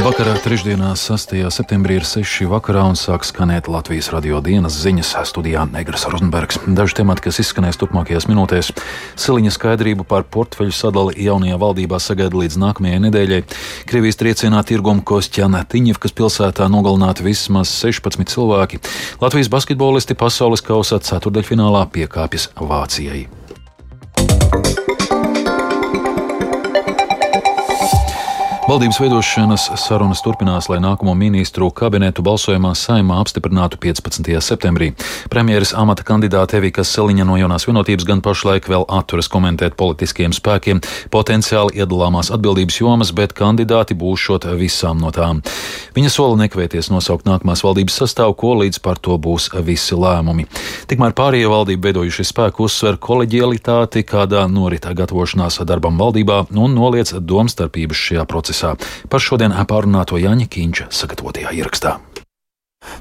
Vakarā trešdienā, 6. septembrī ir 6. vakarā un sāk skanēt Latvijas radio dienas ziņas studijā Negras Rozenbergs. Daži temati, kas izskanēs turpmākajās minūtēs. Siliņa skaidrību par portfeļu sadali jaunajā valdībā sagaida līdz nākamajai nedēļai. Krievijas triecienā tirguma Kostjana Tiņevkas pilsētā nogalināti vismaz 16 cilvēki. Latvijas basketbolisti pasaules kausa ceturdaļfinālā piekāpjas Vācijai. Valdības veidošanas sarunas turpinās, lai nākamo ministru kabinetu balsojumā saimā apstiprinātu 15. septembrī. Premjeras amata kandidāte Evika Seliņa no jaunās vienotības gan pašlaik vēl atturas komentēt politiskiem spēkiem potenciāli iedalāmās atbildības jomas, bet kandidāti būšot visām no tām. Viņa sola nekavēties nosaukt nākamās valdības sastāvu, ko līdz par to būs visi lēmumi. Tikmēr pārējie valdību veidojušie spēki uzsver koleģialitāti, kādā noritā gatavošanās darbam valdībā un noliec domstarpības šajā procesā procesā. Par šodien pārunāto Jaņa Kīņša sagatavotajā ierakstā.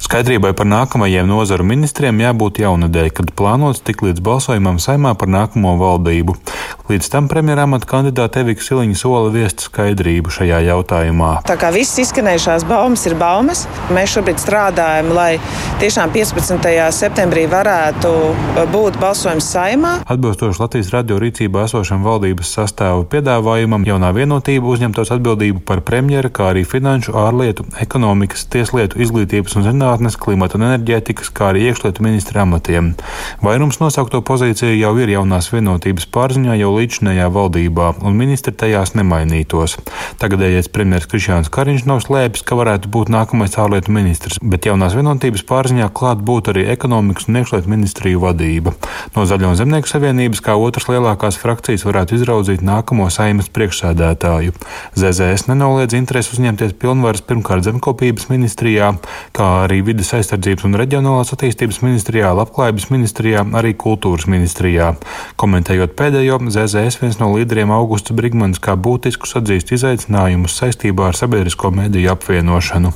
Skaidrībai par nākamajiem nozaru ministriem jābūt jaunadēļ, kad plānots tik līdz balsojumam saimā par nākamo valdību. Līdz tam premjeramata kandidāte Evika Siliņa sola viest skaidrību šajā jautājumā. Tā kā viss izskanējušās baumas ir baumas, mēs šobrīd strādājam, lai tiešām 15. septembrī varētu būt balsojums saimā. Atbilstoši Latvijas radio rīcībā esošam valdības sastāvu piedāvājumam, jaunā vienotība uzņemtos atbildību par premjera, kā arī finanšu, ārlietu, ekonomikas, tieslietu, izglītības un zinātnes, klimata un enerģētikas, kā arī iekšlietu ministra amatiem. Vairums nosaukto pozīciju jau ir jaunās vienotības pārziņā jau līdzinājā valdībā, un ministri tajās nemainītos. Tagadējais premjerministrs Krišjāns Kariņš nav slēpis, ka varētu būt nākamais ārlietu ministrs, bet jaunās vienotības pārziņā klāt būtu arī ekonomikas un iekšlietu ministriju vadība. No Zaļo un Zemnieku savienības kā otras lielākās frakcijas varētu izraudzīt nākamo saimas priekšsēdētāju. ZZS nenoliedz interesi uzņemties pilnvaras pirmkārt zemkopības ministrijā, kā arī vidas aizsardzības un reģionālās attīstības ministrijā, labklājības ministrijā, arī kultūras ministrijā. Komentējot pēdējo, ZZS viens no līderiem Augusts Brigmans kā būtiskus atzīst izaicinājumus saistībā ar sabiedrisko mediju apvienošanu.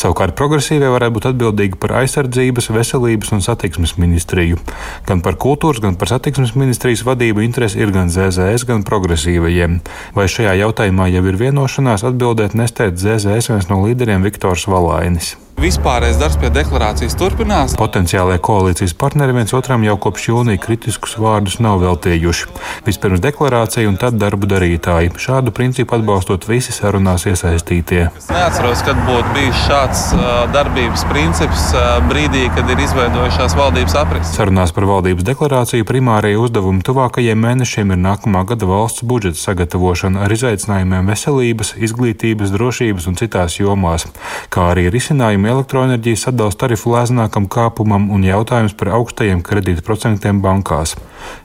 Savukārt progresīvie varētu būt atbildīgi par aizsardzības, veselības un satiksmes ministriju. Gan par kultūras, gan par satiksmes ministrijas vadību interesi ir gan ZZS, gan progresīvajiem. Vai šajā jautājumā jau ir vienošanās, atbildēt nesteidz ZZS viens no līderiem Viktors Valainis. Vispārējais darbs pie deklarācijas turpinās. Potenciālajie koalīcijas partneri viens otram jau kopš jūnija kritiskus vārdus nav veltījuši. Vispirms deklarācija un tad darbu darītāji. Šādu principu atbalstot visi sarunās iesaistītie. Es neatceros, kad būtu bijis šāds darbības princips brīdī, kad ir izveidojušās valdības aprises. Sarunās par valdības deklarāciju primārajie uzdevumi tuvākajiem mēnešiem ir nākamā gada valsts budžeta sagatavošana ar izaicinājumiem veselības, izglītības, drošības un citās jomās, kā arī risinājumi elektroenerģijas sadalījuma tarifu lēznākam kāpumam un jautājums par augstajiem kredītprocentiem bankās.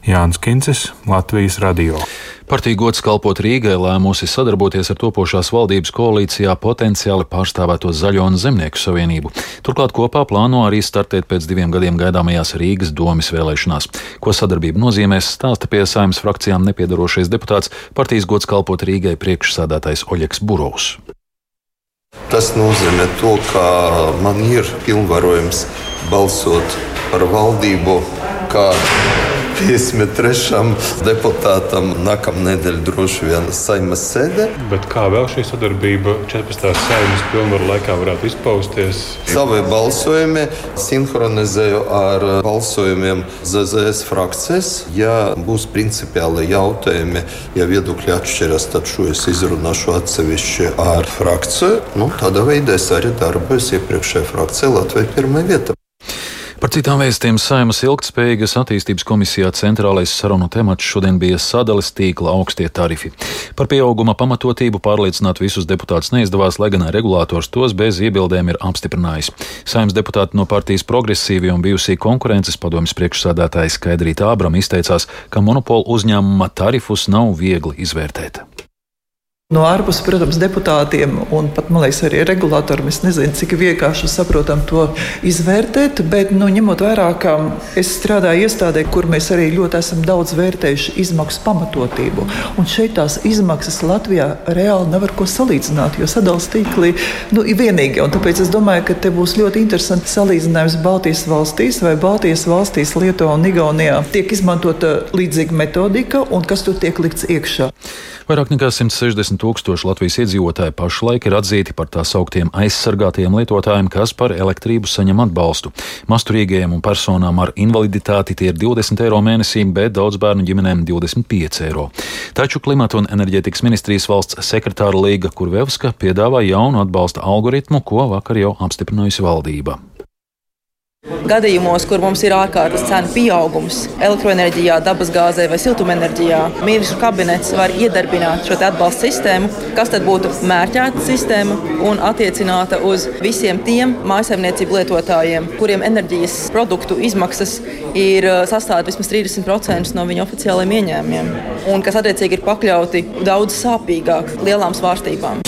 Jānis Kincis, Latvijas Radio. Partija gods kalpot Rīgai lēmusi sadarboties ar topošās valdības koalīcijā potenciāli pārstāvēto Zaļo un Zemnieku savienību. Turklāt kopā plāno arī startēt pēc diviem gadiem gaidāmajās Rīgas domas vēlēšanās. Ko sadarbība nozīmēs, stāsta pie saimnes frakcijām nepiedarošais deputāts partijas gods kalpot Rīgai priekšsādātais Oļeks Burovs. Tas nozīmē to, ka man ir pilnvarojums balsot par valdību, kā 53. deputātam nākamnedēļ droši vien saimas sēde. Bet kā vēl šī sadarbība 14. saimas pilnvaru laikā varētu izpausties? Savi balsojumi sinhronizēju ar balsojumiem ZZS frakcijas. Ja būs principiāli jautājumi, ja viedokļi atšķiras, tad šo es izrunāšu atsevišķi ar frakciju. Nu, tādā veidā es arī darbojos iepriekšējā frakcijā Latvijā pirmā vieta. Par citām vēstījumiem Saimas ilgtspējīgas attīstības komisijā centrālais sarunu temats šodien bija sadalis tīkla augstie tarifi. Par pieauguma pamatotību pārliecināt visus deputātus neizdevās, lai gan regulators tos bez iebildēm ir apstiprinājis. Saimas deputāti no partijas progresīvi un bijusī konkurences padomjas priekšsādātājs Skaidrīta Ābram izteicās, ka monopolu uzņēmuma tarifus nav viegli izvērtēt. No ārpuses, protams, deputātiem un pat, man liekas, arī regulātoriem es nezinu, cik vienkārši saprotam to izvērtēt, bet, nu, ņemot vērā, ka es strādāju iestādē, kur mēs arī ļoti esam daudz vērtējuši izmaksu pamatotību. Un šeit tās izmaksas Latvijā reāli nevar ko salīdzināt, jo sadalījums tīklī nu, ir vienīgie. Un tāpēc es domāju, ka te būs ļoti interesanti salīdzinājums Baltijas valstīs vai Baltijas valstīs, Lietuvā un Igaunijā. Tiek izmantota līdzīga metodika un kas tur tiek likts iekšā. Vairāk nekā 160 40 tūkstoši Latvijas iedzīvotāji pašlaik ir atzīti par tā sauktiem aizsargātiem lietotājiem, kas par elektrību saņem atbalstu. Masturīgajiem un personām ar invaliditāti tie ir 20 eiro mēnesī, bet daudz bērnu ģimenēm 25 eiro. Taču klimata un enerģētikas ministrijas valsts sekretāra Līga Kurvevska piedāvā jaunu atbalsta algoritmu, ko vakar jau apstiprinājusi valdība. Gadījumos, kur mums ir ārkārtas cenu pieaugums elektroenerģijā, dabasgāzē vai siltumenerģijā, ministru kabinets var iedarbināt šo atbalstu sistēmu, kas tad būtu mērķēta sistēma un attiecināta uz visiem tiem mājasemniecību lietotājiem, kuriem enerģijas produktu izmaksas ir sastāvdaļa vismaz 30% no viņu oficiālajiem ieņēmumiem, un kas attiecīgi ir pakļauti daudz sāpīgāk lielām svārstībām.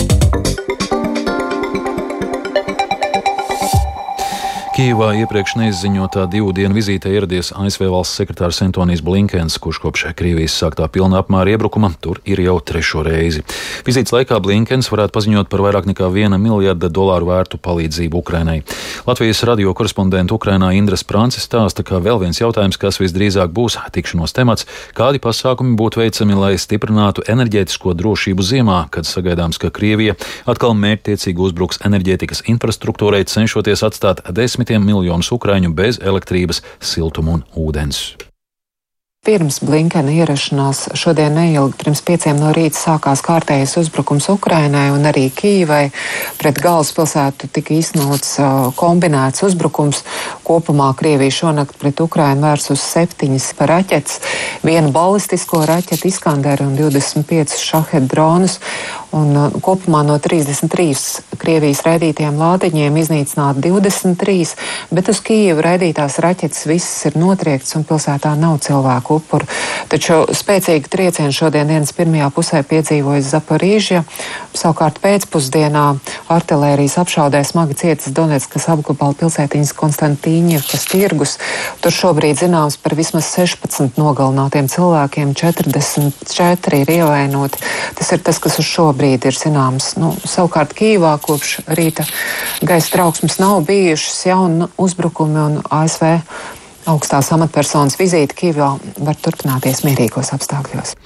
Kijivā iepriekš neizziņotā divu dienu vizītē ieradies ASV valsts sekretārs Antonijs Blinkens, kurš kopš Krievijas sāktā pilna apmēra iebrukuma tur ir jau trešo reizi. Vizītes laikā Blinkens varētu paziņot par vairāk nekā viena miljarda dolāru vērtu palīdzību Ukrainai. Latvijas radio korespondenta Ukrainā Indras Prancis stāsta, ka vēl viens jautājums, kas visdrīzāk būs tikšanos temats, kādi pasākumi būtu veicami, lai stiprinātu enerģētisko drošību ziemā, kad sagaidāms, ka Krievija atkal mērķtiecīgi uzbruks enerģētikas infrastruktūrai, cenšoties atstāt desmit desmitiem miljonus ukraiņu bez elektrības, siltuma un ūdens. Pirms Blinkena ierašanās šodien neilgi pirms pieciem no rīta sākās kārtējais uzbrukums Ukrainai un arī Kīvai. Pret galvaspilsētu tika uh, kombinēts uzbrukums. Kopumā Krievija šonakt pret Ukrainu vērs uz septiņas raķetes, vienu balistisko raķetu Iskanderu un 25 šahed dronus. Un, uh, kopumā no 33 Krievijas raidītiem lādiņiem iznīcināti 23, bet uz Kijevu raidītās raķetes visas ir notriektas un pilsētā nav cilvēku upuru. Taču spēcīgi triecieni šodien dienas pirmajā pusē piedzīvojas Zaporīžja. Savukārt pēcpusdienā artilērijas apšaudē smagi cietas Donetskas apgabala pilsētiņas Konstantīņevkas tirgus. Tur šobrīd zināms par vismaz 16 nogalinātiem cilvēkiem, 44 ir ievainoti. Tas ir tas, kas uz šo šobrīd ir zināms. Nu, savukārt Kīvā kopš rīta gaisa trauksmes nav bijušas jauni uzbrukumi un ASV augstās amatpersonas vizīte Kīvā var turpināties mierīgos apstākļos.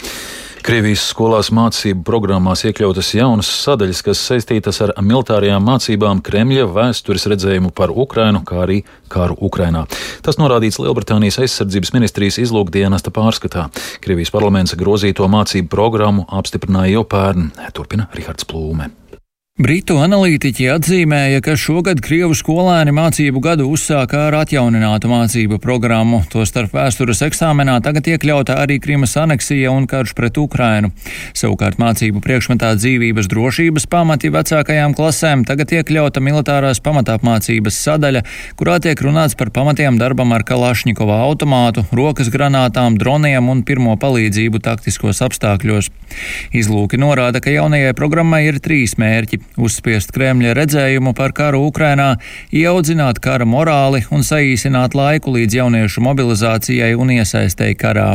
Krievijas skolās mācību programmās iekļautas jaunas sadaļas, kas saistītas ar militārajām mācībām, Kremļa vēstures redzējumu par Ukrainu, kā arī karu Ukrainā. Tas norādīts Lielbritānijas aizsardzības ministrijas izlūkdienesta pārskatā. Krievijas parlaments grozīto mācību programmu apstiprināja jau pērn, turpina Rihards Plūme. Britu analītiķi atzīmēja, ka šogad Krievu skolēni mācību gadu uzsāka ar atjauninātu mācību programmu. Tostarp vēstures eksāmenā tagad iekļauta arī Krimas aneksija un karš pret Ukrainu. Savukārt mācību priekšmetā dzīvības drošības pamati vecākajām klasēm tagad iekļauta militārās pamatāpmācības sadaļa, kurā tiek runāts par pamatiem darbam ar Kalašņikova automātu, rokas granātām, droniem un pirmo palīdzību taktiskos apstākļos. Izlūki norāda, ka jaunajai programmai ir trīs mērķi uzspiest Kremļa redzējumu par karu Ukrainā, ieaudzināt kara morāli un saīsināt laiku līdz jauniešu mobilizācijai un iesaistēji karā.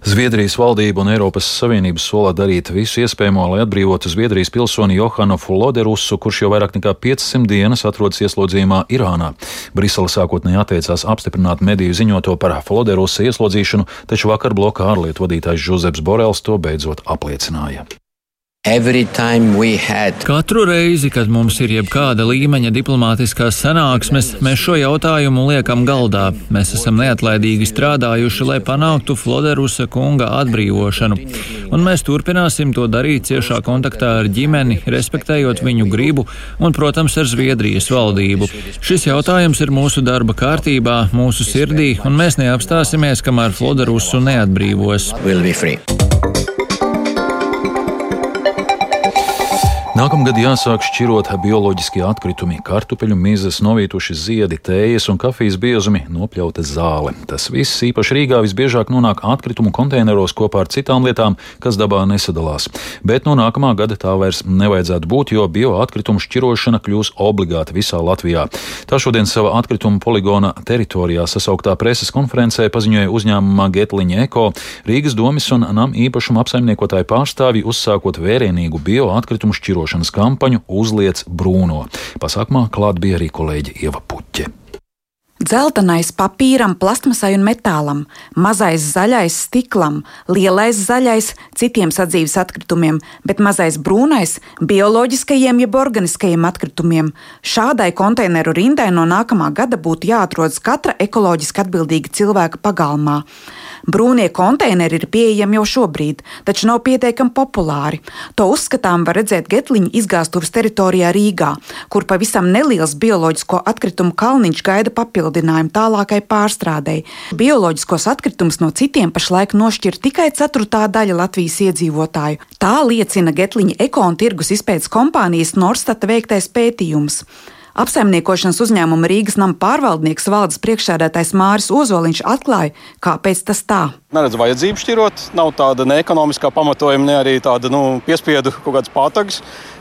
Zviedrijas valdība un Eiropas Savienības solā darīt visu iespējamo, lai atbrīvotu Zviedrijas pilsoni Johanu Floderusu, kurš jau vairāk nekā 500 dienas atrodas ieslodzījumā Irānā. Brisele sākotnēji atteicās apstiprināt mediju ziņoto par Floderusa ieslodzīšanu, taču vakar bloka ārlietu vadītājs Žuzeps Borels to beidzot apliecināja. Katru reizi, kad mums ir jebkāda līmeņa diplomātiskās sanāksmes, mēs šo jautājumu liekam galdā. Mēs esam neatlaidīgi strādājuši, lai panāktu Floderusa kunga atbrīvošanu. Un mēs turpināsim to darīt ciešā kontaktā ar ģimeni, respektējot viņu gribu un, protams, ar Zviedrijas valdību. Šis jautājums ir mūsu darba kārtībā, mūsu sirdī, un mēs neapstāsimies, kamēr Floderusu neatbrīvos. Nākamgad jāsāk šķirot bioloģiskie atkritumi, kartupeļu mizas, novītuši ziedi, tējas un kafijas biezumi, nopļauta zāle. Tas viss īpaši Rīgā visbiežāk nonāk atkritumu konteineros kopā ar citām lietām, kas dabā nesadalās. Bet no nākamā gada tā vairs nevajadzētu būt, jo bioatkritumu šķirošana kļūs obligāta visā Latvijā. Tā šodien savā atkritumu poligona teritorijā sasauktā preses konferencē paziņoja uzņēmumā Getliņa Eko, Rīgas domas un nam īpašuma apsaimniekotāju pārstāvji uzsākot vērienīgu bioatkritumu šķirošanu apkarošanas kampaņu Uzliec brūno. Pasākumā klāt bija arī kolēģi Ieva Puķe. Dzeltenais papīram, plasmasai un metālam, mazais zaļais stiklam, lielais zaļais citiem sadzīves atkritumiem, bet mazais brūnais bioloģiskajiem jeb organiskajiem atkritumiem. Šādai konteineru rindai no nākamā gada būtu jāatrodas katra ekoloģiski atbildīga cilvēka pagalmā. Brūnie konteineri ir pieejami jau šobrīd, taču nav pietiekami populāri. To uzskatām var redzēt Getliņa izgāstuves teritorijā Rīgā, kur pavisam neliels bioloģisko atkritumu kalniņš gaida papildinājumu tālākai pārstrādei. Bioloģiskos atkritumus no citiem pašlaik nošķir tikai ceturtā daļa Latvijas iedzīvotāju. Tā liecina Getliņa eko un tirgus izpētes kompānijas Norstata veiktais pētījums. Apsaimniekošanas uzņēmuma Rīgas nama pārvaldnieks valdes priekšsēdētājs Māris Ozoliņš atklāja, kāpēc tas tā. Neredz vajadzību šķirot, nav tāda ne ekonomiskā pamatojuma, ne arī tāda nu, piespiedu kaut kādas pātagas.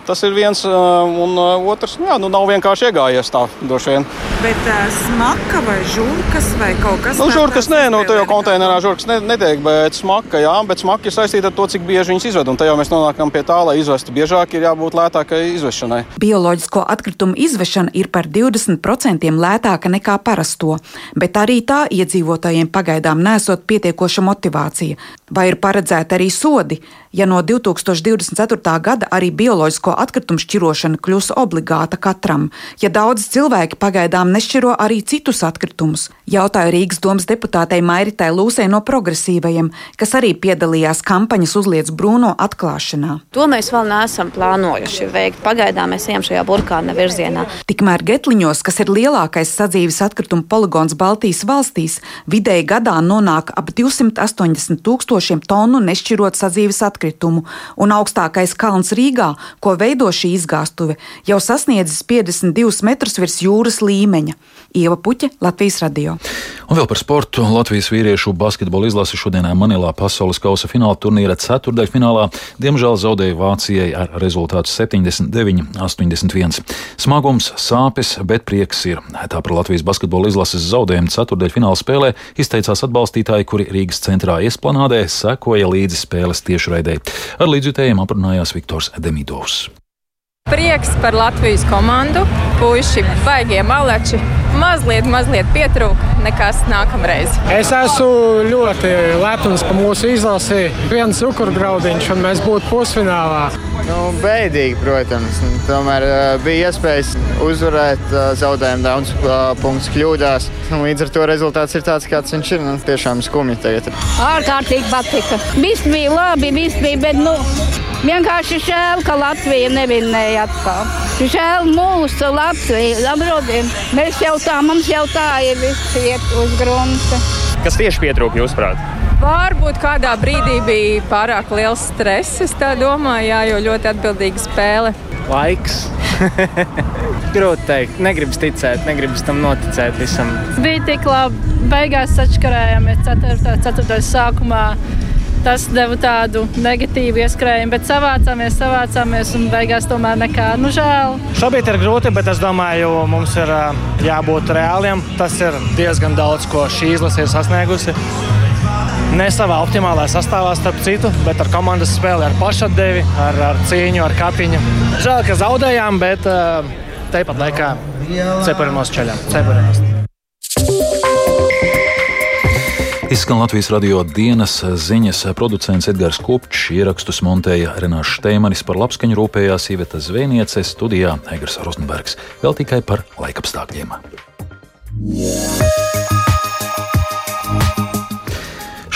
Tas ir viens, un otrs, nu, jā, nu, nav vienkārši iegājies tā, droši vien. Bet uh, smaka vai žurkas vai kaut kas tāds? Nu, žurkas nē, nu, tā jau konteinerā žurkas netiek, bet smaka, jā, bet smaka ir saistīta ar to, cik bieži viņas izved. Un tajā mēs nonākam pie tā, lai izvestu biežāk, ir jābūt lētākai izvešanai. Bioloģisko atkritumu izvešana ir par 20% lētāka nekā parasto, bet arī tā iedzīvotājiem pagaidām nesot pietiekoša motivācija. Vai ir paredzēti arī sodi, ja no 2024. gada arī bioloģisko atkritumu šķirošana kļūs obligāta katram, ja daudz cilvēki pagaidām nešķiro arī citus atkritumus? Jautāju Rīgas domas deputātei Mairitai Lūsei no progresīvajiem, kas arī piedalījās kampaņas uzliec brūno atklāšanā. To mēs vēl neesam plānojuši veikt. Pagaidām mēs ejam šajā burkāna virzienā. Tikmēr Getliņos, kas ir lielākais sadzīves atkritumu poligons Baltijas valstīs, vidēji gadā nonāk ap 280 tūkstošiem tonu nešķirot sadzīves atkritumu, un augstākais kalns Rīgā, ko veido šī izgāstuve, jau sasniedzis 52 metrus virs jūras līmeņa. Ieva Puķa, Latvijas radio. Un vēl par sportu. Latvijas vīriešu basketbola izlase šodienā Manilā pasaules kausa fināla turnīra ceturdaļfinālā diemžēl zaudēja Vācijai ar rezultātu 79-81. Smagums, sāpes, bet prieks ir. Tā par Latvijas basketbola izlases zaudējumu ceturdaļfināla spēlē izteicās atbalstītāji, kuri Rīgas centrā iesplanādē sekoja līdzi spēles tiešraidē. Ar līdzjutējiem aprunājās Viktors Demidovs. Prieks par Latvijas komandu. Puisi baigie maleči. Mazliet, mazliet pietrūka. Nekas nākamreiz. Es esmu ļoti lepns par mūsu izlasi. Viens cukurgraudiņš, un mēs būtu pusfinālā. Nu, bēdīgi, protams. Tomēr uh, bija iespējas uzvarēt, uh, zaudējumu daudz uh, punktus kļūdās. Līdz ar to rezultāts ir tāds, kāds viņš ir. Nu, tiešām skumji tagad. Ārkārtīgi patika. Viss bija labi, viss bija, bet nu, vienkārši žēl, ka Latvija nevinēja atkal. Žēl mūsu Latviju. Mēs jau tā, mums jau tā ir viss iet uz grunta. Kas tieši pietrūka jūsuprāt? Varbūt kādā brīdī bija pārāk liels stress. Es tā domāju, jā, jo ļoti atbildīga spēle. Laiks. Grūti teikt, negribas ticēt, negribas tam noticēt visam. Bija tik labi, beigās sačkarējāmies 4. 4. sākumā tas deva tādu negatīvu ieskrējumu, bet savācāmies, savācāmies un beigās tomēr nekā. Nu, žēl. Šobrīd ir grūti, bet es domāju, mums ir jābūt reāliem. Tas ir diezgan daudz, ko šī izlase ir sasniegusi. Ne savā optimālajā sastāvā, starp citu, bet ar komandas spēli, ar pašatdevi, ar, ar cīņu, ar kapiņu. Žēl, ka zaudējām, bet tāpat laikā cepurinos ceļā. Cepurinos. Izskan Latvijas radio dienas ziņas producents Edgars Kopčs, ierakstus montēja Renāšu Šteimanis par labskaņu rūpējās Iveta Zvēniece, studijā Egars Rozenbergs. Vēl tikai par laikapstākļiem. Yeah.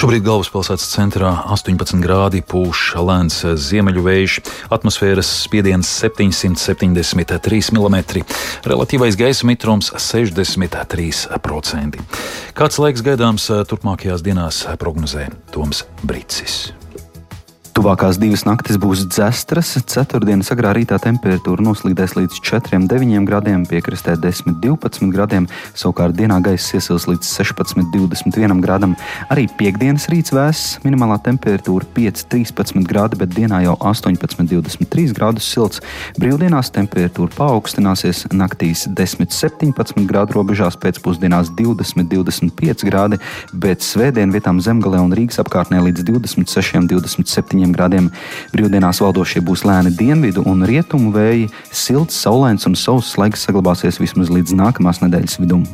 Šobrīd galvaspilsētas centrā 18 grādi pūš lēns ziemeļu vējš, atmosfēras spiediens 773 mm, relatīvais gaisa mitrums 63%. Kāds laiks gaidāms turpmākajās dienās prognozē Toms Brīsis. Tuvākās divas naktis būs dzestras, ceturtdienas agrā rītā temperatūra noslīdēs līdz 4,9 grādiem, piekrastē 10,12 grādiem, savukārt dienā gaisa iesils līdz 16,21 grādam. Arī piekdienas rīts vēss, minimālā temperatūra 5,13 grādi, bet dienā jau 18,23 grādus silts. Brīvdienās temperatūra paaugstināsies, naktīs 10,17 grādu robežās, pēcpusdienās 20,25 grādi, bet svētdien vietām zemgalē un Rīgas apkārtnē līdz 26,27 grādiem. Brīvdienās valdošie būs lēni dienvidu un rietumu vēji, silts, saulains un sauss laiks saglabāsies vismaz līdz nākamās nedēļas vidum.